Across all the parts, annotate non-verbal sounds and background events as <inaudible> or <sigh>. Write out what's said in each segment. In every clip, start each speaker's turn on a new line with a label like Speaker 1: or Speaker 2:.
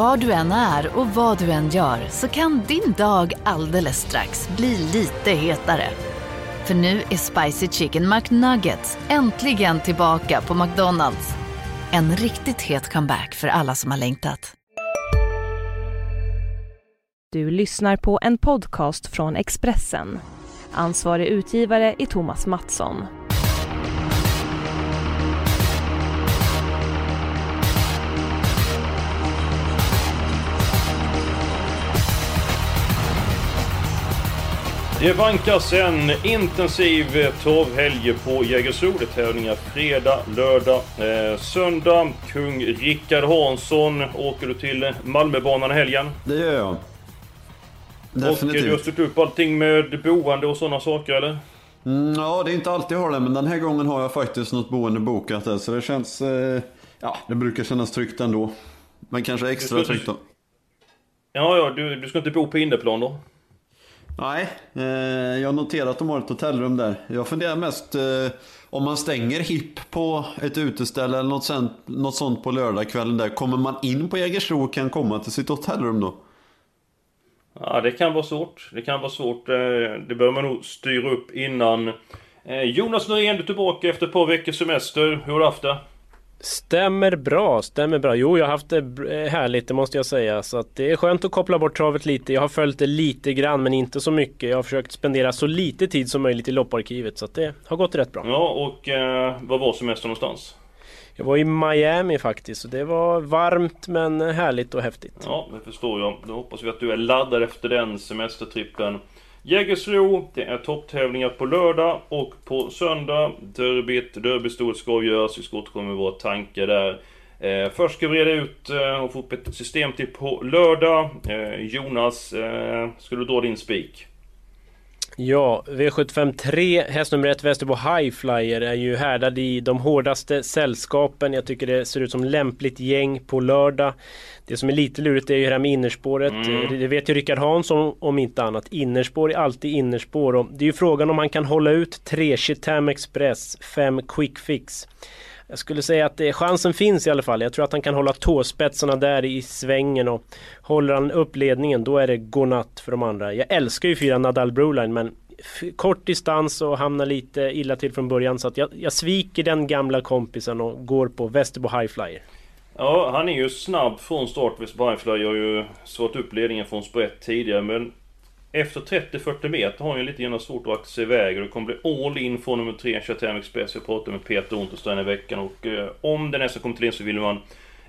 Speaker 1: Var du än är och vad du än gör så kan din dag alldeles strax bli lite hetare. För nu är Spicy Chicken McNuggets äntligen tillbaka på McDonalds. En riktigt het comeback för alla som har längtat.
Speaker 2: Du lyssnar på en podcast från Expressen. Ansvarig utgivare är Thomas Mattsson.
Speaker 3: Det vankas en intensiv torvhelg på Jägersro. Tävlingar fredag, lördag, eh, söndag. Kung Rickard Hansson, åker du till Malmöbanan i helgen?
Speaker 4: Det gör jag.
Speaker 3: Definitivt. Och du har styrt upp allting med boende och sådana saker eller?
Speaker 4: Mm, ja, det är inte alltid jag har det, men den här gången har jag faktiskt något boende bokat där, så det känns... Eh, ja, det brukar kännas tryggt ändå. Men kanske extra tryggt då.
Speaker 3: Ja, ja, du, du ska inte bo på innerplan då?
Speaker 4: Nej, eh, jag noterar att de har ett hotellrum där. Jag funderar mest eh, om man stänger hipp på ett uteställe eller något sånt, något sånt på lördagskvällen där. Kommer man in på Jägersro och kan komma till sitt hotellrum då?
Speaker 3: Ja, det kan vara svårt. Det kan vara svårt. Eh, det bör man nog styra upp innan. Eh, Jonas Norén, du är tillbaka efter ett par veckors semester. Hur har du haft det?
Speaker 5: Stämmer bra, stämmer bra. Jo, jag har haft det eh, härligt, det måste jag säga. Så att det är skönt att koppla bort travet lite. Jag har följt det lite grann, men inte så mycket. Jag har försökt spendera så lite tid som möjligt i lopparkivet, så att det har gått rätt bra.
Speaker 3: Ja, och eh, var var semestern någonstans?
Speaker 5: Jag var i Miami faktiskt, så det var varmt men härligt och häftigt.
Speaker 3: Ja, det förstår jag. Då hoppas vi att du är laddad efter den semestertrippen. Jägersro, det är topptävlingar på lördag och på söndag. Derbyt, derbystort ska avgöras. Vi ska återkomma med våra tankar där. Eh, först ska vi reda ut eh, och få upp ett system till på lördag. Eh, Jonas, eh, ska du dra din spik?
Speaker 5: Ja, V75 3, häst nummer 1 Västerbo Highflyer är ju härdad i de hårdaste sällskapen. Jag tycker det ser ut som lämpligt gäng på lördag. Det som är lite lurigt är ju det här med innerspåret. Mm. Det vet ju Rickard Hansson om inte annat. Innerspår är alltid innerspår och det är ju frågan om han kan hålla ut 3 Chitam Express, 5 Quick Fix. Jag skulle säga att det, chansen finns i alla fall. Jag tror att han kan hålla tåspetsarna där i svängen och håller han upp ledningen då är det godnatt för de andra. Jag älskar ju fyra Nadal Broline men kort distans och hamnar lite illa till från början så att jag, jag sviker den gamla kompisen och går på Västerbo Highflyer.
Speaker 3: Ja, han är ju snabb från start. Västerbo Highflyer har ju svårt upp ledningen från sprätt tidigare men efter 30-40 meter har han ju lite grann svårt att akta sig iväg och det kommer bli all in från nummer 3, Chatham Express. Jag pratade med Peter Unterstein i veckan och eh, om den nästa kommer till in så vill man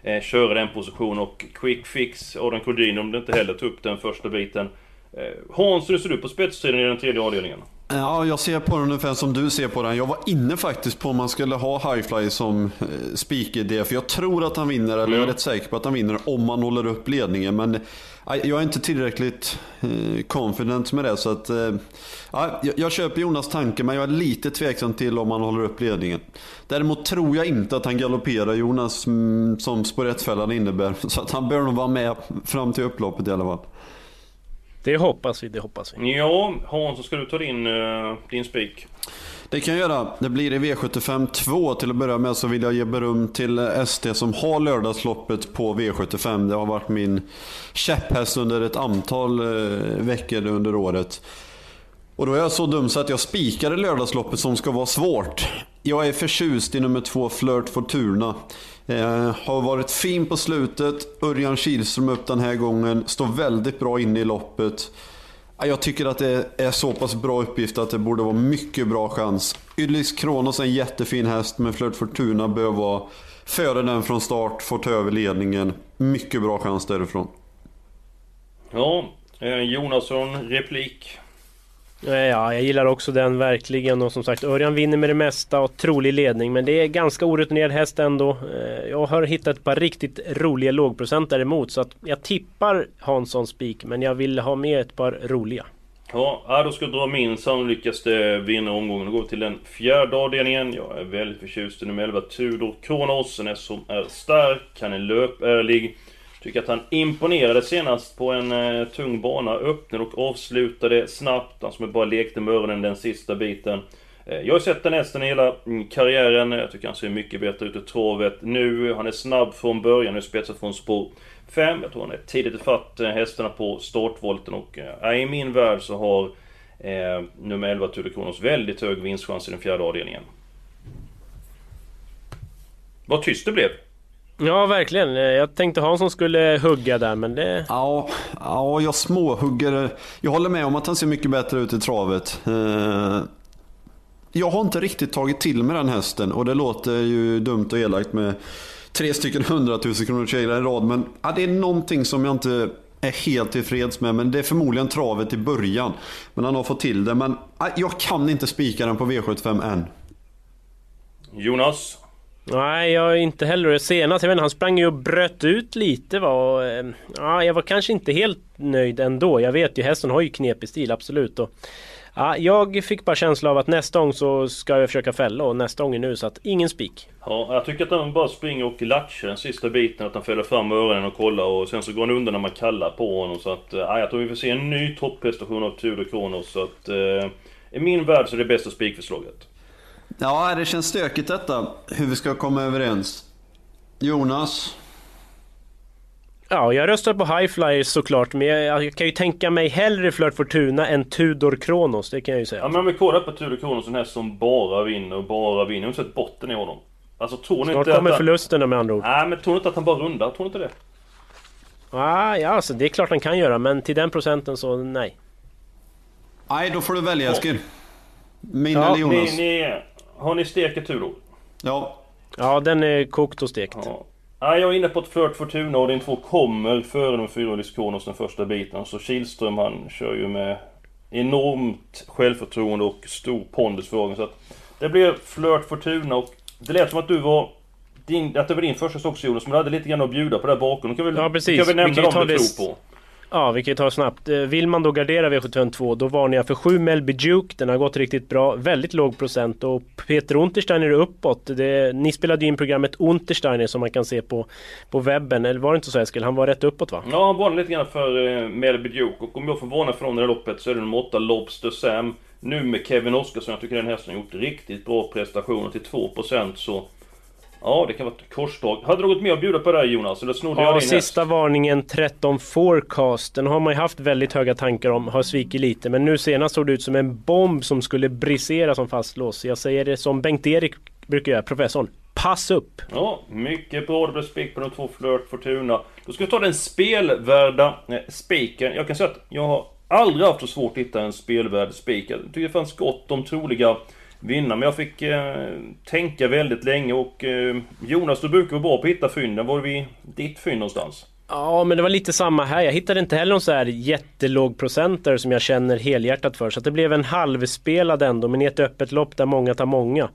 Speaker 3: eh, köra den positionen och Quick Fix, Adam Kodin om det inte heller tar upp den första biten. Eh, Hans, hur ser du på spetstiden i den tredje avdelningen?
Speaker 4: Ja, jag ser på den ungefär som du ser på den. Jag var inne faktiskt på om man skulle ha Highfly som eh, speaker-idé. För jag tror att han vinner, eller jag är mm. rätt säker på att han vinner om man håller upp ledningen. Men jag är inte tillräckligt eh, confident med det. Så att, eh, ja, jag köper Jonas tanke, men jag är lite tveksam till om han håller upp ledningen. Däremot tror jag inte att han galopperar Jonas mm, som spår innebär. <laughs> Så att han bör nog vara med fram till upploppet i alla fall.
Speaker 5: Det hoppas vi, det hoppas vi.
Speaker 3: Ja, Hans, så ska du ta din, uh, din spik.
Speaker 4: Det kan jag göra. Det blir i V75 2 till att börja med så vill jag ge beröm till ST som har lördagsloppet på V75. Det har varit min käpphäst under ett antal uh, veckor under året. Och då är jag så dum så att jag spikade lördagsloppet som ska vara svårt. Jag är förtjust i nummer två Flirt Fortuna. Eh, har varit fin på slutet. Örjan Kihlström upp den här gången. Står väldigt bra inne i loppet. Jag tycker att det är så pass bra uppgift att det borde vara mycket bra chans. Ylis Kronos är en jättefin häst, men Flirt Fortuna bör vara före den från start, får ta över ledningen. Mycket bra chans därifrån.
Speaker 3: Ja, eh, Jonasson, replik?
Speaker 5: Ja, jag gillar också den verkligen och som sagt Örjan vinner med det mesta och trolig ledning men det är ganska orutinerad häst ändå. Eh, jag har hittat ett par riktigt roliga lågprocent däremot så att jag tippar Hansson spik men jag vill ha med ett par roliga.
Speaker 3: Ja, då ska jag dra min sannolikaste eh, vinnare omgången och gå till den fjärde avdelningen. Jag är väldigt förtjust i nummer 11 Tudor Kronos, en som är stark, han är löpärlig. Tycker att han imponerade senast på en eh, tung bana. Öppnade och avslutade snabbt. Han som bara lekte med öronen den sista biten. Eh, jag har sett den hästen hela mm, karriären. Jag tycker han ser mycket bättre ut i travet nu. Han är snabb från början. Nu spetsar från spår 5. Jag tror han är tidigt ifatt eh, hästarna på startvolten och eh, i min värld så har eh, nummer 11 Tudor Kronos väldigt hög vinstchans i den fjärde avdelningen. Vad tyst det blev.
Speaker 5: Ja, verkligen. Eh, jag tänkte Hansson skulle hugga där, men det...
Speaker 4: Ja, ja jag småhugger. Jag håller med om att han ser mycket bättre ut i travet. Eh, jag har inte riktigt tagit till mig den hästen och det låter ju dumt och elakt med tre stycken hundratusen kronor segrar i rad. Men ja, det är någonting som jag inte är helt tillfreds med. Men det är förmodligen travet i början. Men han har fått till det. Men ja, jag kan inte spika den på V75 än.
Speaker 3: Jonas?
Speaker 5: Nej, jag är inte heller senast. Jag vet inte, han sprang ju och bröt ut lite va. Och, eh, ja, jag var kanske inte helt nöjd ändå. Jag vet ju, hästen har ju knepig stil, absolut. Och, ja, jag fick bara känsla av att nästa gång så ska jag försöka fälla och nästa gång är nu så att ingen spik.
Speaker 3: Ja, jag tycker att han bara springer och latchar den sista biten. Att han fäller fram öronen och kollar och sen så går han undan när man kallar på honom. Så att, eh, ja, jag tror vi får se en ny topprestation av Tudor Kronos. Så att, eh, i min värld så är det bästa spikförslaget.
Speaker 4: Ja, det känns stökigt detta. Hur vi ska komma överens. Jonas?
Speaker 5: Ja, jag röstar på High Flyers såklart, men jag, jag kan ju tänka mig hellre Flirt Fortuna än Tudor Kronos, det kan jag ju säga.
Speaker 3: Ja, men om vi kollar på Tudor Kronos, en häst som bara vinner och bara vinner. Jag har sett botten i honom. Alltså tror ni
Speaker 5: Snart
Speaker 3: inte
Speaker 5: kommer
Speaker 3: att han...
Speaker 5: förlusterna med andra ord.
Speaker 3: Nej, men tror ni inte att han bara rundar? Tror ni inte det?
Speaker 5: Ah, ja, alltså, det är klart han kan göra, men till den procenten så nej.
Speaker 4: Nej, då får du välja Eskil. Min
Speaker 5: Ja,
Speaker 4: eller
Speaker 3: Ni,
Speaker 4: Jonas?
Speaker 3: ni, har ni steket Tudor?
Speaker 4: Ja.
Speaker 5: Ja, den är kokt och stekt.
Speaker 3: Ja. Ja, jag är inne på ett Flirt Fortuna och din två kommer före 4 Ulis Kronos den första biten. Så Kihlström han kör ju med enormt självförtroende och stor pondus för dagen. Så att det blir Flirt Fortuna och det lät som att du var din, att det var din första stock Jonas, men du hade lite grann att bjuda på där bakom. Då kan vi,
Speaker 5: Ja, precis.
Speaker 3: Kan vi
Speaker 5: Vi
Speaker 3: nämna
Speaker 5: kan ju
Speaker 3: dem
Speaker 5: ta
Speaker 3: du
Speaker 5: det
Speaker 3: tror på.
Speaker 5: Ja, vi kan ju ta det snabbt. Eh, vill man då gardera V752 då varnar jag för 7 Melby Duke. Den har gått riktigt bra. Väldigt låg procent och Peter Untersteiner är uppåt. Det, ni spelade ju in programmet Untersteiner som man kan se på, på webben. Eller var det inte så Eskil? Han var rätt uppåt va?
Speaker 3: Ja, han varnade lite grann för eh, Melby Duke. Och om jag får varna för i det här loppet så är det nummer 8 Lobster Sam. Nu med Kevin Oskarsson. Jag tycker den hästen har gjort riktigt bra prestationer till 2% så... Ja, det kan vara ett korsdrag. Hade du något mer att bjuda på där Jonas? Eller snodde jag
Speaker 5: Ja,
Speaker 3: din
Speaker 5: sista
Speaker 3: häst?
Speaker 5: varningen 13 forecast. Den har man ju haft väldigt höga tankar om, har svikit lite. Men nu senast såg det ut som en bomb som skulle brisera som fastlås. Jag säger det som Bengt-Erik brukar göra, professorn. Pass upp!
Speaker 3: Ja, mycket bra. Det blev spik på de två Flirt Fortuna. Då ska vi ta den spelvärda eh, spiken. Jag kan säga att jag har aldrig haft så svårt att hitta en spelvärd spik. Jag tycker det fanns gott om troliga vinna, Men jag fick eh, tänka väldigt länge och eh, Jonas, du brukar vara bra på att hitta fynden. Var är vi ditt fynd någonstans?
Speaker 5: Ja, men det var lite samma här. Jag hittade inte heller någon så här jättelåg procentare som jag känner helhjärtat för. Så att det blev en halvspelad ändå, men i ett öppet lopp där många tar många.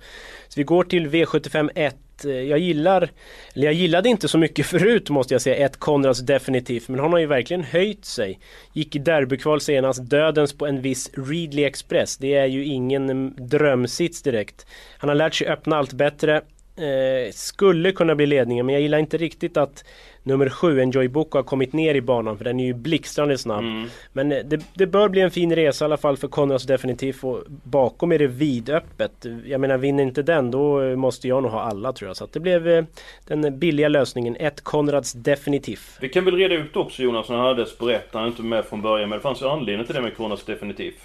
Speaker 5: Så vi går till V75 1. Eh, jag gillar, eller jag gillade inte så mycket <laughs> förut måste jag säga, ett Konrads definitivt. Men han har ju verkligen höjt sig. Gick i derbykval senast, dödens på en viss Readly Express. Det är ju ingen mm, drömsits direkt. Han har lärt sig öppna allt bättre. Eh, skulle kunna bli ledningen men jag gillar inte riktigt att nummer 7, Enjoy Boko, har kommit ner i banan för den är ju blixtrande snabb. Men eh, det, det bör bli en fin resa i alla fall för Konrads definitivt och bakom är det vidöppet. Jag menar vinner inte den då eh, måste jag nog ha alla tror jag. Så det blev eh, den billiga lösningen, ett Konrads definitivt.
Speaker 3: Vi kan väl reda ut också Jonas, när han hade han är inte med från början, men det fanns ju anledning till det med Kronos definitivt.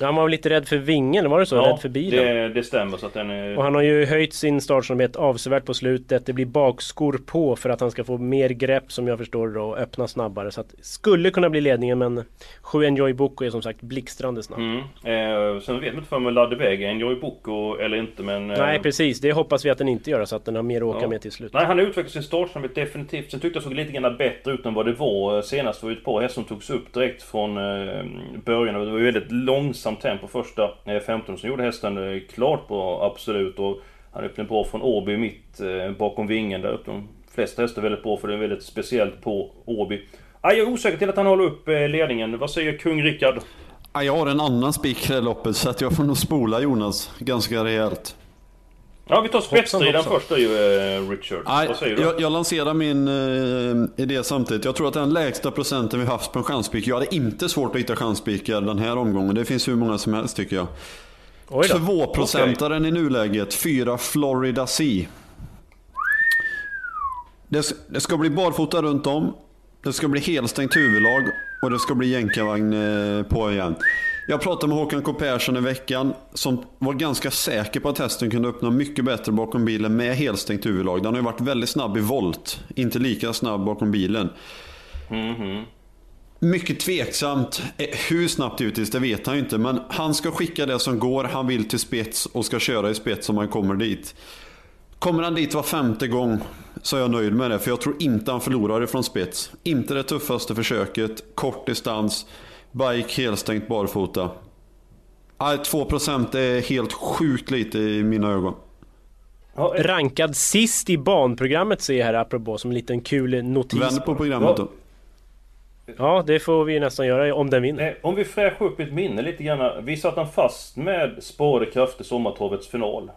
Speaker 5: Han var lite rädd för vingen, var det så? rädd för bilen?
Speaker 3: Det, det stämmer så att den är...
Speaker 5: Och han har ju höjt sin startsnabbhet avsevärt på slutet. Det blir bakskor på för att han ska få mer grepp som jag förstår det och öppna snabbare. Så att skulle kunna bli ledningen men 7 Enjoy Boko är som sagt blixtrande snabb.
Speaker 3: Mm. Eh, sen vet man inte för mig laddade iväg Enjoy Boko eller inte men... Eh,
Speaker 5: Nej precis, det hoppas vi att den inte gör så att den har mer att åka
Speaker 3: Ja.
Speaker 5: med till slut.
Speaker 3: Nej, han har utvecklat sin startsnabbhet definitivt. Sen tyckte jag såg lite grann bättre ut än vad det var eh, senast. var ju ett par hästar som togs upp direkt från eh, början. Och det var ju väldigt långsamt tempo första eh, 15 som gjorde hästen eh, klart bra, absolut. Och han öppnade bra från Åby mitt eh, bakom vingen. Där uppe de flesta hästar väldigt bra för det är väldigt speciellt på Åby. Ah, jag är osäker till att han håller upp ledningen. Vad säger kung Rickard?
Speaker 4: Ah, jag har en annan spik i det loppet så att jag får nog spola Jonas ganska rejält.
Speaker 3: Ja, vi tar spetsstriden först då ju, eh, Richard.
Speaker 4: Nej,
Speaker 3: Vad säger du?
Speaker 4: jag, jag lanserar min eh, idé samtidigt. Jag tror att den lägsta procenten vi haft på en chanspik. Jag hade inte svårt att hitta chanspikar den här omgången. Det finns hur många som helst tycker jag. Tvåprocentaren i nuläget, 4 Florida Sea. Det, det ska bli barfota runt om. Det ska bli helstängt huvudlag och det ska bli jänkarvagn eh, på igen. Jag pratade med Håkan K Persson i veckan som var ganska säker på att hästen kunde öppna mycket bättre bakom bilen med helstängt huvudlag. Den har ju varit väldigt snabb i volt, inte lika snabb bakom bilen.
Speaker 3: Mhm.
Speaker 4: Mycket tveksamt. Eh, Hur snabbt givetvis, det vet han ju inte. Men han ska skicka det som går. Han vill till spets och ska köra i spets om han kommer dit. Kommer han dit var femte gång så är jag nöjd med det. För jag tror inte han förlorar ifrån spets. Inte det tuffaste försöket. Kort distans. Bike helstängt barfota. Nej, 2% är helt sjukt lite i mina ögon.
Speaker 3: Ja, eh,
Speaker 5: Rankad sist i banprogrammet ser jag här apropå som en liten kul notis.
Speaker 4: Vänd på programmet då.
Speaker 5: Ja, det får vi nästan göra om den vinner.
Speaker 3: om vi fräschar upp ett minne lite grann. Vi satt han fast med sparade krafter sommartorvets final.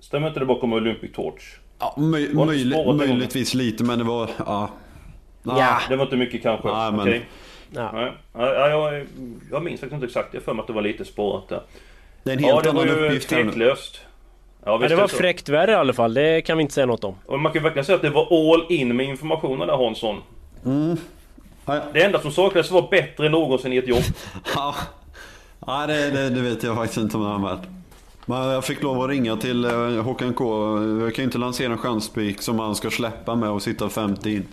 Speaker 3: Stämmer inte det bakom Olympic Torch?
Speaker 4: Ja, möj, möjlig, möjligtvis lite men det var... Ja.
Speaker 5: Ja.
Speaker 3: Det var inte mycket kanske?
Speaker 4: Nej, men-
Speaker 3: Okej.
Speaker 5: Ja.
Speaker 3: Nej, ja, jag, jag minns faktiskt inte exakt. Jag har för mig att det var lite sparat där.
Speaker 4: Det är en
Speaker 3: Ja,
Speaker 4: helt
Speaker 3: det var
Speaker 4: annan
Speaker 3: ju
Speaker 4: uppgift här nu.
Speaker 3: tveklöst. Ja,
Speaker 5: Ja, det var
Speaker 3: så.
Speaker 5: fräckt värre i alla fall, det kan vi inte säga något om.
Speaker 3: Och man kan verkligen säga att det var all in med informationen där Hansson.
Speaker 4: Ja,
Speaker 3: Det enda som saknades var bättre än någonsin i ett jobb. <laughs>
Speaker 4: Ja, Nej, det, det, det vet jag faktiskt inte om det har varit. Men jag fick lov att ringa till eh, Håkan K. Jag kan ju inte lansera en chanspik som han ska släppa med och sitta 50 in.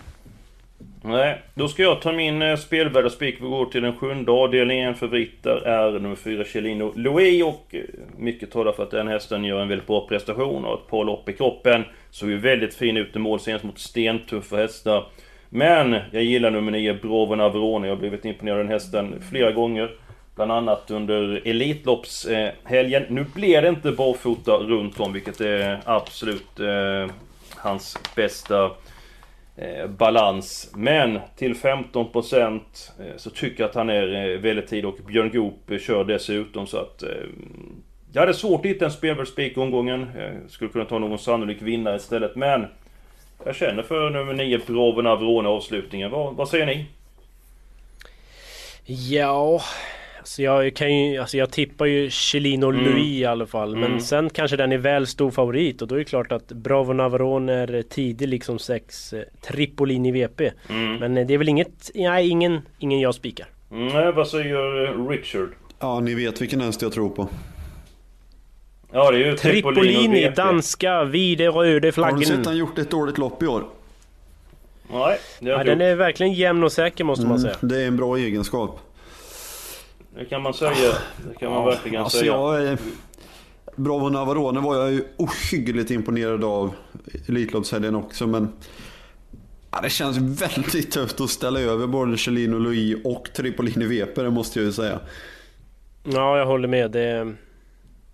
Speaker 3: Nej, då ska jag ta min eh, spelvärda spik. Vi går till den sjunde avdelningen. Favoriter är nummer fyra Chelino Louis och eh, mycket talar för att den hästen gör en väldigt bra prestation och ett par lopp i kroppen. Såg ju väldigt fin ut i mål senast mot stentuffa hästar. Men jag gillar nummer 9 Bravo Navarone. Jag har blivit imponerad av den hästen flera gånger. Bland annat under Elitloppshelgen. Nu blir det inte barfota runt om, vilket är absolut eh, hans bästa Eh, balans. Men till 15% eh, så tycker jag att han är eh, väldigt tid och Björn Goop kör dessutom så att... Jag hade svårt att hitta en spelvärldsspik i omgången. Jag skulle kunna ta någon sannolik vinnare istället men... Jag känner för nummer 9 Broven Avrone avslutningen. Vad, vad säger ni?
Speaker 5: Ja... Alltså jag kan ju, alltså jag tippar ju Chelino
Speaker 3: Mm.
Speaker 5: Louis i alla fall. Men
Speaker 3: Mm.
Speaker 5: sen kanske den är väl stor favorit och då är det klart att Bravo Navarone är tidig liksom 6 eh, Tripolini VP.
Speaker 3: Mm.
Speaker 5: Men eh, det är väl inget, nej ingen, ingen jag spikar.
Speaker 3: Nej, vad säger Richard?
Speaker 4: Ja, ni vet vilken häst jag tror på.
Speaker 3: Ja, det är ju
Speaker 5: Tripolini,
Speaker 3: VP.
Speaker 5: danska, vide röde
Speaker 4: Har du
Speaker 5: flaggen.
Speaker 4: sett han gjort ett dåligt lopp i år?
Speaker 3: Nej, det har
Speaker 5: Ja, den
Speaker 3: inte
Speaker 5: är verkligen jämn och säker måste man säga.
Speaker 4: Det är en bra egenskap.
Speaker 3: Det kan man säga. Det kan man verkligen
Speaker 4: alltså
Speaker 3: säga.
Speaker 4: jag är... Bravo Navarone var jag ju ohyggligt imponerad av Elitloppshelgen också men... Ja, det känns väldigt tufft att ställa över både Chelino Louis och Tripolini VP, det måste jag ju säga.
Speaker 5: Ja, jag håller med. Det.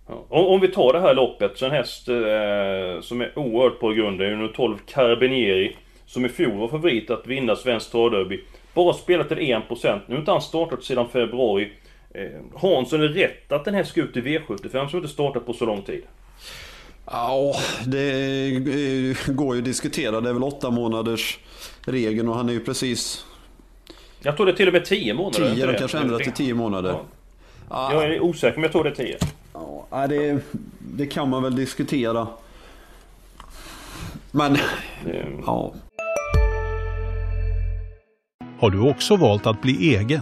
Speaker 3: Om, om vi tar det här loppet så en häst eh, som är oerhört på grund är ju nummer 12 Carabinieri. Som i fjol var favorit att vinna Svenskt Travderby. Bara spelat till 1%. Nu har inte han startat sedan februari. Eh, Hansson är rätt att den här ska ut i V75 som inte startat på så lång tid.
Speaker 4: Ja, det eh, går ju att diskutera. Det är väl åtta månaders regeln och han är ju precis
Speaker 3: Jag tror det är till och med 10 månader.
Speaker 4: 10, de
Speaker 3: det?
Speaker 4: kanske ändrat till 10 månader.
Speaker 3: Ja. Jag är osäker men jag tror det är 10.
Speaker 4: Ja, det, det kan man väl diskutera. Men,
Speaker 3: Det-
Speaker 4: ja.
Speaker 6: Har du också valt att bli egen?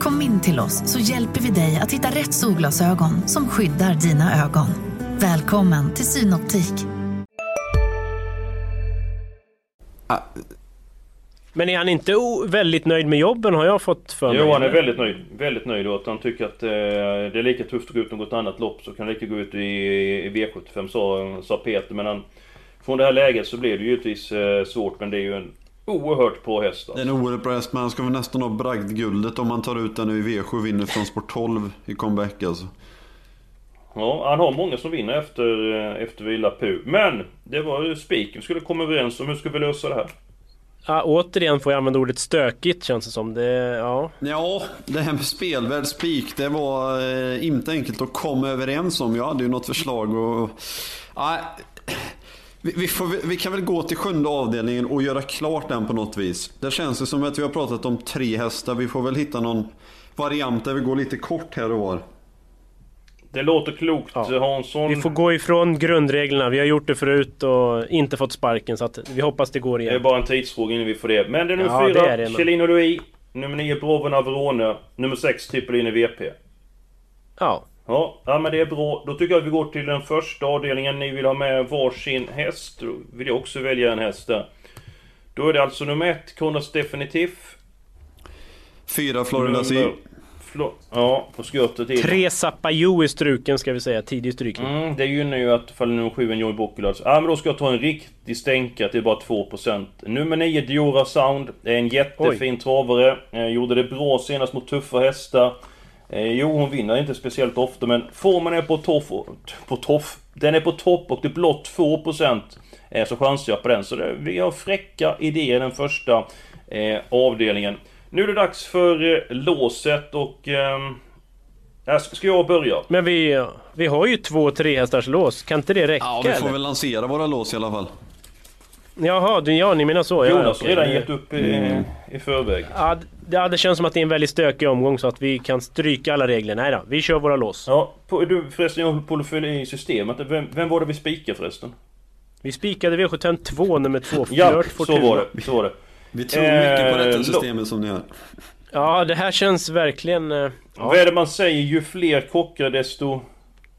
Speaker 1: Kom in till oss så hjälper vi dig att hitta rätt solglasögon som skyddar dina ögon. Välkommen till Synoptik.
Speaker 5: men är han inte väldigt nöjd med jobben har jag fått för mig?
Speaker 3: Jo, han är väldigt nöjd. Väldigt nöjd och att han tycker att eh, det är lika tufft att gå ut något annat lopp så kan det lika gå ut i, i V75 sa, sa Peter. Men han, från det här läget så blir det givetvis eh, svårt men det är ju en oerhört bra häst.
Speaker 4: Det är
Speaker 3: Alltså.
Speaker 4: en oerhört bra häst, men han ska väl nästan ha bragdguldet om man tar ut den i V7 och vinner från Sport 12 i comeback alltså.
Speaker 3: Ja, han har många som vinner efter, eh, efter Villa Pu. Men! Det var ju spiken vi skulle komma överens om. Hur ska vi lösa det här?
Speaker 5: Ja, återigen får jag använda ordet stökigt känns det som. Det, ja.
Speaker 4: Ja, det här med spelvärd spik, det var eh, inte enkelt att komma överens om. Jag hade ju något förslag och... Nej, vi, vi, får, vi kan väl gå till sjunde avdelningen och göra klart den på något vis. Det känns det som att vi har pratat om tre hästar. Vi får väl hitta någon variant där vi går lite kort här och var.
Speaker 3: Det låter klokt
Speaker 5: Ja.
Speaker 3: Hansson.
Speaker 5: Vi får gå ifrån grundreglerna. Vi har gjort det förut och inte fått sparken så att vi hoppas det går
Speaker 3: Det är
Speaker 5: igen.
Speaker 3: bara en tidsfråga innan vi får det. Men det är nummer
Speaker 5: Ja, det
Speaker 3: fyra,
Speaker 5: är det, men-
Speaker 3: Chelino Louis. Nummer nio, Broven Averone. Nummer sex, Trippelini VP.
Speaker 5: Ja.
Speaker 3: Ja, ja, men det är bra. Då tycker jag att vi går till den första avdelningen. Ni vill ha med varsin häst. Då vill jag också välja en häst där. Då är det alltså nummer ett, Kronos Definitiv.
Speaker 4: Fyra Florida.
Speaker 3: Nummer- Flo- ja, på skottet till.
Speaker 5: Tre Sapaju i struken ska vi säga. Tidig strykning.
Speaker 3: Mm, det gynnar ju att faller nummer 7 en Joey Bocculars. Ja men då ska jag ta en riktig stänkare till bara 2%. Nummer 9 Diora Sound. Det är en jättefin travare. Eh, gjorde det bra senast mot tuffa hästar. Eh, jo, hon vinner inte speciellt ofta men formen är på toff... På toff... Den är på topp och det är blott 2% eh, så chansar jag på den. Så det, vi har fräcka idéer i den första eh, avdelningen. Nu är det dags för eh, låset och... här ska ska jag börja?
Speaker 5: Men vi, vi har ju två trehästars lås. Kan inte det räcka
Speaker 4: Ja, vi får
Speaker 5: eller?
Speaker 4: väl lansera våra lås i alla fall.
Speaker 5: Jaha, du, ja ni menar så. Ja,
Speaker 3: Jonas har
Speaker 5: okej.
Speaker 3: redan gett upp i, i förväg.
Speaker 5: Ja, det- ja, det känns som att det är en väldigt stökig omgång så att vi kan stryka alla regler. Nej då, vi kör våra lås.
Speaker 3: Ja, på, du förresten, jag håller på att fylla i systemet. Vem, vem var det vi spikade förresten?
Speaker 5: Vi spikade V75 2 nummer 2,
Speaker 3: Ja, så var det. Så var det.
Speaker 4: Vi tror
Speaker 3: Eh,
Speaker 4: mycket på detta
Speaker 3: lo-
Speaker 4: systemet som ni har.
Speaker 5: Ja, det här känns verkligen eh,
Speaker 3: Vad är det man säger? Ju fler kockar desto...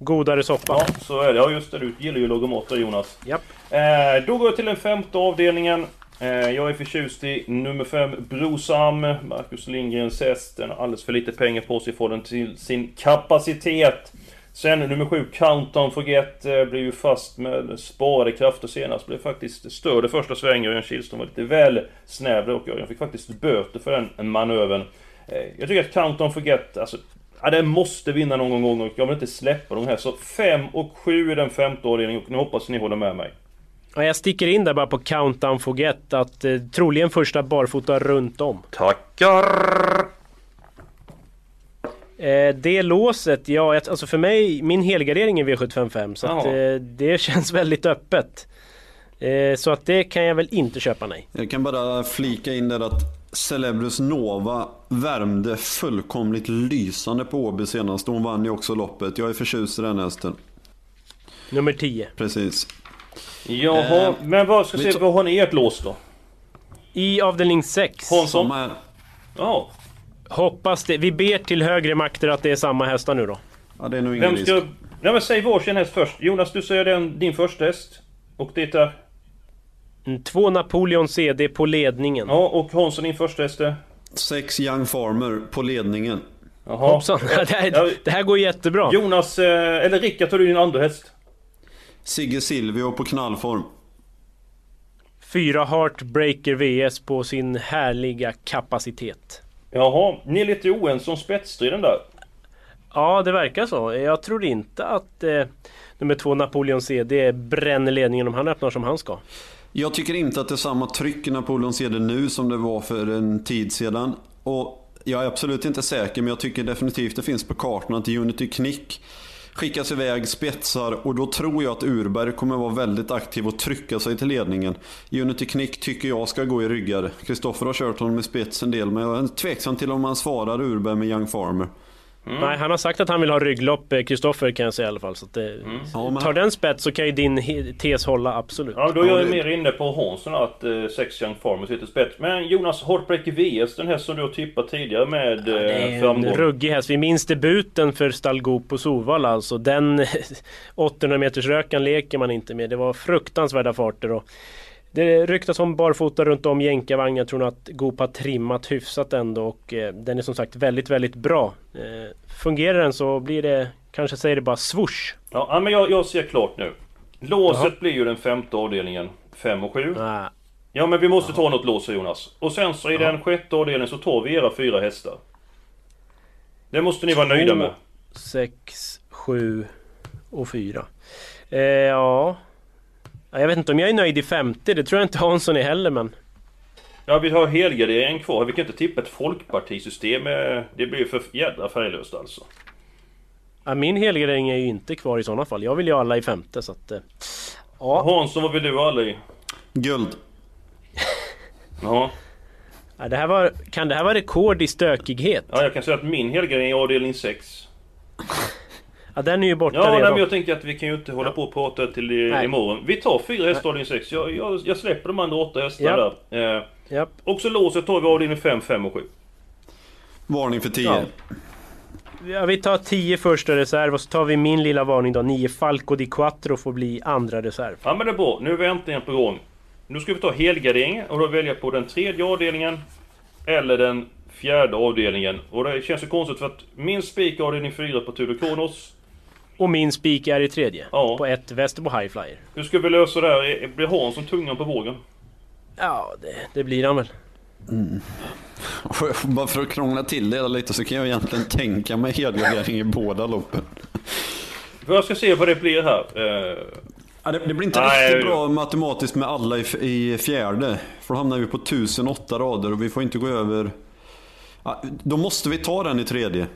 Speaker 5: godare soppa.
Speaker 3: Ja, så är det. Ja, just det. Du gillar ju där, Jonas.
Speaker 5: Japp.
Speaker 3: Eh, då går jag till den femte avdelningen. Eh, jag är förtjust i nummer 5, Brosam. Marcus Lindgrens häst. Den har alldeles för lite pengar på sig för den till sin kapacitet. Sen nummer 7, Countdown Forget, eh, blev ju fast med sparade krafter senast. Blev faktiskt störd i första svängen. Örjan Kihlström var lite väl snäv och Örjan fick faktiskt böter för den manövern. Eh, jag tycker att Countdown Forget, alltså... Ja, den måste vinna någon gång och jag vill inte släppa de här. Så 5 och 7 i den femte avdelningen och nu hoppas ni håller med mig.
Speaker 5: Ja, jag sticker in där bara på Countdown Forget att eh, troligen första barfota runt om.
Speaker 3: Tackar!
Speaker 5: Eh, det låset, ja alltså för mig, min helgardering är V755 så att, eh, det känns väldigt öppet. Eh, så att det kan jag väl inte köpa nej.
Speaker 4: Jag kan bara flika in där att Celebrus Nova värmde fullkomligt lysande på Åby senast. Hon vann ju också loppet. Jag är förtjust i den hästen.
Speaker 5: Nummer 10.
Speaker 4: Precis.
Speaker 3: Jaha,
Speaker 4: Eh,
Speaker 3: men vad ska
Speaker 4: vi
Speaker 3: se, vad har ni ert lås då?
Speaker 5: I avdelning 6.
Speaker 3: Hansson?
Speaker 4: Är...
Speaker 3: Ja,
Speaker 5: Hoppas det. Vi ber till högre makter att det är samma hästar nu då.
Speaker 4: Ja, det är nog ingen
Speaker 3: vem
Speaker 4: risk.
Speaker 3: ska... Nej men säg varsin häst först. Jonas, du säger den, din första häst. Och det är...
Speaker 5: Mm, Två Napoleon CD på ledningen.
Speaker 3: Ja, och Hansson din första häst är?
Speaker 4: Sex Young Farmer på ledningen.
Speaker 3: Jaha.
Speaker 5: Hoppsan, <laughs> det här, det här går jättebra.
Speaker 3: Jonas, eh, eller Rickard tar du din andra häst?
Speaker 4: Sigge Silvio på knallform.
Speaker 5: Fyra Heartbreaker VS på sin härliga kapacitet.
Speaker 3: Jaha, ni är lite oense om spetsstriden där.
Speaker 5: Ja, det verkar så. Jag tror inte att eh, nummer två Napoleon CD bränner ledningen om han öppnar som han ska.
Speaker 4: Jag tycker inte att det är samma tryck i Napoleon CD nu som det var för en tid sedan. Och jag är absolut inte säker men jag tycker definitivt det finns på kartan att Unity Knick skickas iväg, spetsar och då tror jag att Urberg kommer vara väldigt aktiv och trycka sig till ledningen. Unity Knick tycker jag ska gå i ryggar. Kristoffer har kört honom i spets en del men jag är tveksam till om han svarar Urberg med Young Farmer.
Speaker 5: Nej, han har sagt att han vill ha rygglopp, eh, Kristoffer kan jag säga i alla fall. Så att, eh,
Speaker 4: Ja, men-
Speaker 5: Tar den spets så kan ju din tes hålla, absolut.
Speaker 3: Ja, då är
Speaker 4: Ja,
Speaker 3: jag
Speaker 4: det-
Speaker 3: mer inne på Hansson att eh, Sex Young Farmers sitter spets. Men Jonas, Heartbreaker VS, den här som du har tippat tidigare med eh,
Speaker 5: Det är en
Speaker 3: framgång.
Speaker 5: ruggig häst. Vi minns debuten för Stallgo på Sovalla alltså. Den <laughs> 800 meters rökan leker man inte med. Det var fruktansvärda farter. Och det ryktas om barfota runt om jänkarvagn. Jag tror att Goop har trimmat hyfsat ändå och eh, den är som sagt väldigt, väldigt bra. Eh, fungerar den så blir det, kanske säger det bara swoosh.
Speaker 3: Ja, men jag, jag ser klart nu. Låset
Speaker 5: Jaha.
Speaker 3: blir ju den femte avdelningen, 5 och 7.
Speaker 5: Ah,
Speaker 3: Ja, men vi måste ta något lås Jonas. Och sen så i den sjätte avdelningen så tar vi era fyra hästar. Det måste ni vara nöjda med.
Speaker 5: 6, 7 och 4. Eh, ja. Ja, Jag vet inte om jag är nöjd i 50, det tror jag inte Hansson är heller men...
Speaker 3: Ja, vi har helgarderingen kvar. Vi kan inte tippa ett folkpartisystem. Det blir för jädra färglöst alltså.
Speaker 5: Ja, min helgardering är ju inte kvar i sådana fall. Jag vill ju alla i femte så att... eh, Ja,
Speaker 3: Hansson, vad vill du alla i?
Speaker 4: Guld. <laughs>
Speaker 3: Ja.
Speaker 5: Ja, det här var, kan det här vara rekord i stökighet?
Speaker 3: ja, jag kan säga att min helgardering är avdelning 6. <laughs>
Speaker 5: Ja, den är ju borta
Speaker 3: Ja, nej,
Speaker 5: redan.
Speaker 3: men jag tänker att vi kan ju inte hålla på och prata till i,
Speaker 5: Nej.
Speaker 3: imorgon. Vi tar fyra hästar avdelning 6. Jag, jag, jag släpper de andra åtta hästarna
Speaker 5: Ja.
Speaker 3: där. Eh,
Speaker 5: Japp.
Speaker 3: och så låset tar vi avdelning 5, 5 och 7.
Speaker 4: Varning för 10.
Speaker 5: Ja. Ja, vi tar 10 första reserv och så tar vi min lilla varning då. 9 Falco di Quattro får bli andra reserv.
Speaker 3: Ja men det är bra. Nu är vi äntligen på gång. Nu ska vi ta helgarderingen och då välja på den tredje avdelningen. Eller den fjärde avdelningen. Och det känns ju konstigt för att min spik är avdelning 4 på Tudor Kronos.
Speaker 5: Och min spik är i tredje.
Speaker 3: Ja.
Speaker 5: På ett Västerbo High Flyer.
Speaker 3: Hur ska vi lösa det här? Blir Hansson tungan på vågen?
Speaker 5: Ja, det, det blir han väl.
Speaker 4: Och Bara för att krångla till det lite så kan jag egentligen tänka mig helgardering i båda loppen.
Speaker 3: Jag ska se vad det blir här. Eh,
Speaker 4: Ja, det, det blir inte
Speaker 3: Nej,
Speaker 4: riktigt
Speaker 3: jag-
Speaker 4: bra matematiskt med alla i, i fjärde. För då hamnar vi på 1008 rader och vi får inte gå över... Ja, då måste vi ta den i tredje.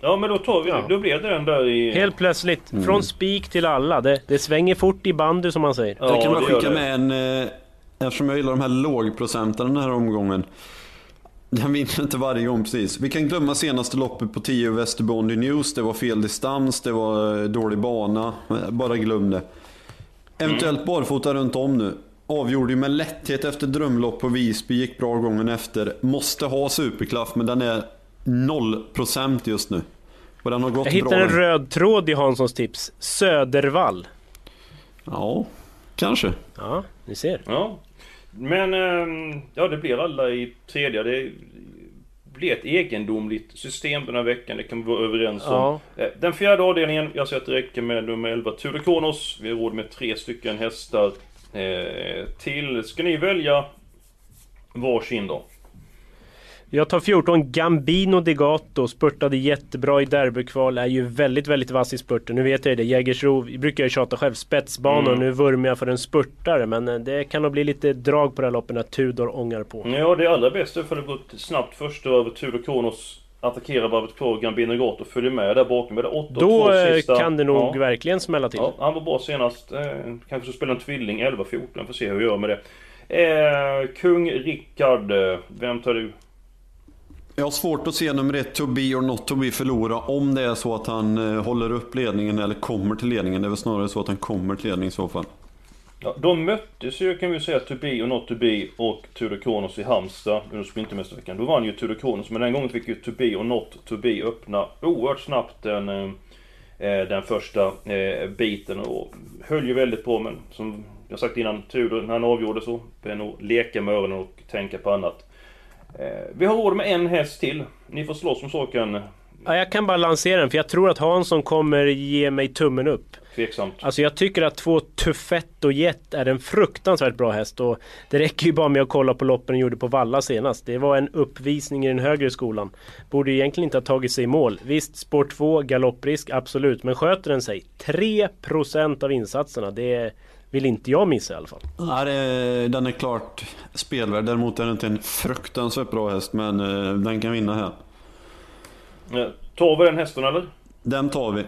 Speaker 3: Ja men då tar vi
Speaker 5: Ja.
Speaker 3: Då blir det den där i...
Speaker 5: Helt plötsligt, från spik till alla. Det, det svänger fort i bandy som man säger.
Speaker 3: Ja,
Speaker 4: Eller kan man skicka med en... Eh, eftersom jag gillar de här lågprocentarna den här omgången. Den vinner inte varje gång precis. Vi kan glömma senaste loppet på 10 Västerbondi News. Det var fel distans, det var eh, dålig bana. Bara glöm det. Eventuellt barfota runt om nu. Avgjorde ju med lätthet efter drömlopp på Visby, gick bra gången efter. Måste ha superklaff men den är 0% just nu. Och den har gått
Speaker 5: Jag hittar
Speaker 4: bra.
Speaker 5: en röd tråd i Hanssons tips. Södervall.
Speaker 4: Ja, kanske.
Speaker 5: Ja, ni ser.
Speaker 3: Ja. Men ehm, ja, det blir alla i tredje. Det blir ett egendomligt system den här veckan. Det kan vi vara överens om.
Speaker 5: Ja.
Speaker 3: Eh, Den fjärde avdelningen, jag säger att det räcker med nummer 11 Tudor Kronos. Vi har råd med tre stycken hästar eh, till. Ska ni välja varsin då?
Speaker 5: Jag tar 14 Gambino Degato, spurtade jättebra i derbykval, är ju väldigt, väldigt vass i spurten. Nu vet jag det, Jägersro brukar jag tjata själv, spetsbanor,
Speaker 3: Mm.
Speaker 5: nu vurmar jag för en spurtare. Men eh, det kan nog bli lite drag på det här loppet när Tudor ångar på.
Speaker 3: Ja, det allra bästa är för det gått snabbt första över Tudor Kronos. Attackerar varvet kvar, Gambino Gato följer med där bakom. Med det åtta och
Speaker 5: Då
Speaker 3: två
Speaker 5: eh,
Speaker 3: sista.
Speaker 5: kan det nog
Speaker 3: Ja.
Speaker 5: verkligen smälla till.
Speaker 3: Ja, han var bra senast. Eh, kanske så spelar en tvilling 11-14. Får se hur vi gör med det. Eh, Kung Rickard. eh, Vem tar du?
Speaker 4: Jag har svårt att se nummer ett, to be or not to be, förlora om det är så att han eh, håller upp ledningen eller kommer till ledningen. Det är väl snarare så att han kommer till ledningen i så fall.
Speaker 3: Ja, de möttes ju kan vi säga, To Be och Not To Be och Tudor Kronos i Halmstad under Sprintermästarveckan. Då vann ju Tudor Kronos, men den gången fick ju To Be och Not To Be öppna oerhört snabbt den, eh, eh, den första eh, biten och höll ju väldigt på, men som jag sagt innan, Tudor när han avgjorde så, började nog leka med öronen och tänka på annat. Eh, vi har råd med en häst till. Ni får slåss om saken.
Speaker 5: Ja, jag kan bara lansera den, för jag tror att Hansson kommer ge mig tummen upp.
Speaker 3: Tveksamt.
Speaker 5: Alltså jag tycker att två Tuffetto Jet är en fruktansvärt bra häst och det räcker ju bara med att kolla på loppen den gjorde på Valla senast. Det var en uppvisning i den högre skolan. Borde egentligen inte ha tagit sig i mål. Visst, spår 2, galopprisk, absolut. Men sköter den sig 3% av insatserna, det vill inte jag missa i alla fall.
Speaker 4: Nej, den är klart spelvärd. Däremot är det inte en fruktansvärt bra häst, men eh, den kan vinna här.
Speaker 3: Eh, tar vi den hästen eller?
Speaker 4: Den tar vi.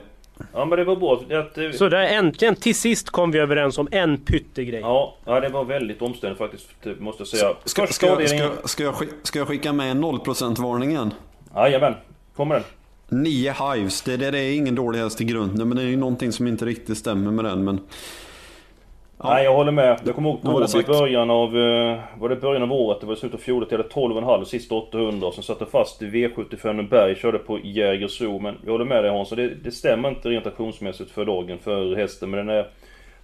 Speaker 3: Ja men det var bra. Att,
Speaker 5: Så där äntligen, till sist kom vi överens om en pyttegrej.
Speaker 3: Ja, ja, det var väldigt omständigt faktiskt, det måste jag säga.
Speaker 4: Ska, ska, ska,
Speaker 3: avdelningen...
Speaker 4: ska, jag, ska jag skicka med en 0% varningen?
Speaker 3: Jajamän, kommer den.
Speaker 4: 9 Hives, det, det, det är ingen dålig häst i grunden, men det är ju någonting som inte riktigt stämmer med den. Men Ja.
Speaker 3: Nej, jag håller med. Jag kommer ihåg Tord i början av... eh, Var det början av året? Det var i slutet av fjolåret. Jag hade 12,5 sista 800. Och sen satte fast i V75 med Berg. Körde på Jägersro. Men jag håller med dig Hans. Det, det stämmer inte rent aktionsmässigt för dagen för hästen. Men den är...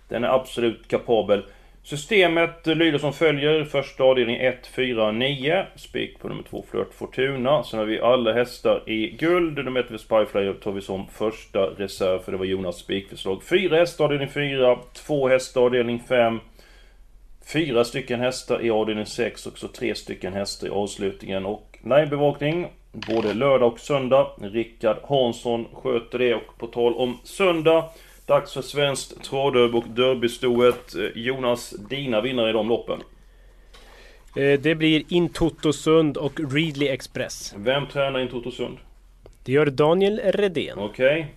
Speaker 3: Den är absolut kapabel. Systemet lyder som följer. Första avdelning 1, 4, 9. Spik på nummer 2, Flirt Fortuna. Sen har vi alla hästar i guld. Nummer 1, Spyflyer tar vi som första reserv. För det var Jonas spikförslag. Fyra hästar avdelning 4. Två hästar avdelning 5. Fyra stycken hästar i avdelning 6 och så tre stycken hästar i avslutningen. Och livebevakning både lördag och söndag. Rickard Hansson sköter det. Och på tal om söndag. Dags för svenskt travderby och derbystoet. Eh, Jonas, dina vinnare i de loppen.
Speaker 5: Eh, det blir Intotosund och Readly Express.
Speaker 3: Vem tränar in Totosund?
Speaker 5: Det gör Daniel Redén.
Speaker 3: Okej.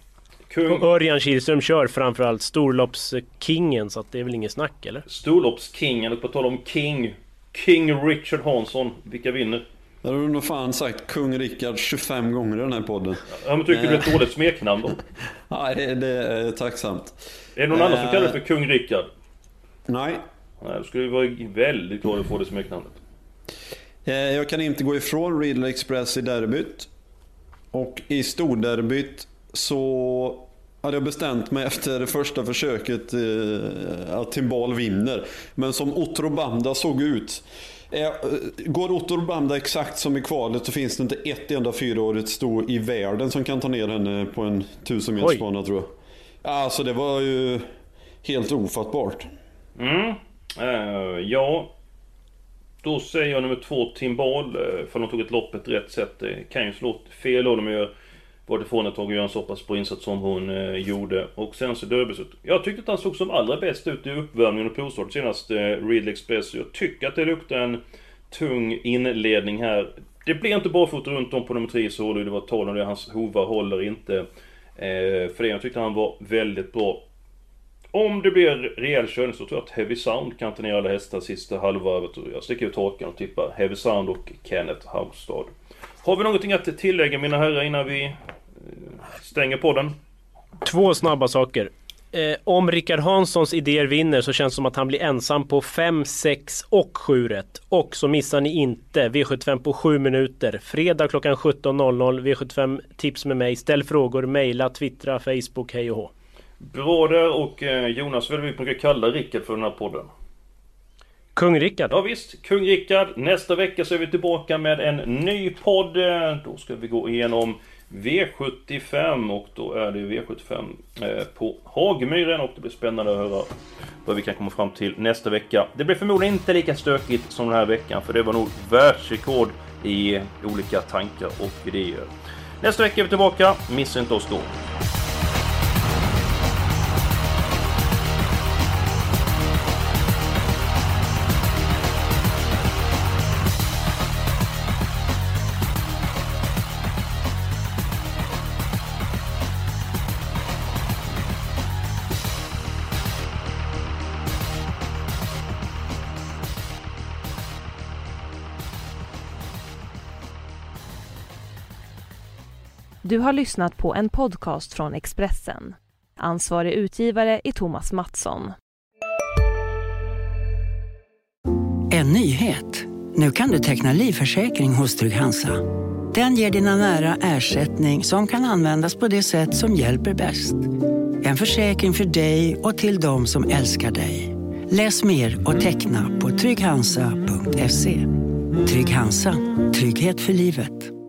Speaker 3: Kung...
Speaker 5: Och Örjan Kihlström kör framförallt storloppskingen så att det är väl inget snack eller?
Speaker 3: Storloppskingen, på tal om King. King Richard Hansson. Vilka vinner?
Speaker 4: Det har du nog fan sagt kung Rickard 25 gånger i den här podden.
Speaker 3: Ja men tycker du det är ett dåligt smeknamn då? <laughs>
Speaker 4: Nej, det, det är tacksamt.
Speaker 3: Är det någon annan som
Speaker 4: Eh.
Speaker 3: kallar det för kung Rickard?
Speaker 4: Nej,
Speaker 3: Nej, då skulle vi vara väldigt glada att få det smeknamnet.
Speaker 4: Eh, Jag kan inte gå ifrån Riddle Express i derbyt. Och i storderbyt så hade jag bestämt mig efter det första försöket eh, att Timbal vinner. Men som Otto Banda såg ut. Eh, Går Otto Banda exakt som i kvalet så finns det inte ett enda fyraårigt sto i världen som kan ta ner henne på en 1000 meters
Speaker 5: Oj.
Speaker 4: bana tror jag. Alltså det var ju helt ofattbart.
Speaker 3: Mm. Eh, ja. Då säger jag nummer två Timbal. Uh, för de tog ett lopp på ett rätt sätt. Det kan ju slå fel dem och gör varit ifrån ett tag och göra en så pass bra insats som hon eh, gjorde. Och sen så ut. Jag tyckte att han såg som allra bäst ut i uppvärmningen och provstart senast eh, Ridley Express. Jag tycker att det luktar en tung inledning här. Det blir inte barfota runt om på nummer 3 så det var tal om det. Hans hovar håller inte. Eh, för det jag tyckte han var väldigt bra. Om det blir rejäl körning så tror jag att Heavy Sound kan ta ner alla hästar sista halvvarvet. Jag sticker ut hakan och tippar Heavy Sound och Kenneth Haugstad. Har vi någonting att tillägga mina herrar innan vi stänger podden?
Speaker 5: Två snabba saker. Eh, om Rickard Hanssons idéer vinner så känns det som att han blir ensam på 5, 6 och 7 rätt. Och så missar ni inte V75 på 7 minuter. Fredag klockan 17.00 V75 tips med mig. Ställ frågor, mejla, twittra, Facebook, hej och hå.
Speaker 3: Bra där och eh, Jonas, det vi brukar kalla Rickard för den här podden?
Speaker 5: Kung Rickard.
Speaker 3: Ja visst, Kung Rickard. Nästa vecka så är vi tillbaka med en ny podd. Eh, Då ska vi gå igenom V75 och då är det V75 eh, på Hagmyren och det blir spännande att höra vad vi kan komma fram till nästa vecka. Det blir förmodligen inte lika stökigt som den här veckan för det var nog världsrekord i olika tankar och idéer. Nästa vecka är vi tillbaka, missa inte oss då.
Speaker 2: Du har lyssnat på en podcast från Expressen. Ansvarig utgivare är Thomas Mattsson.
Speaker 7: En nyhet. Nu kan du teckna livförsäkring hos Trygg-Hansa. Den ger dina nära ersättning som kan användas på det sätt som hjälper bäst. En försäkring för dig och till de som älskar dig. Läs mer och teckna på trygghansa.se. Trygg Hansa. Trygghet för livet.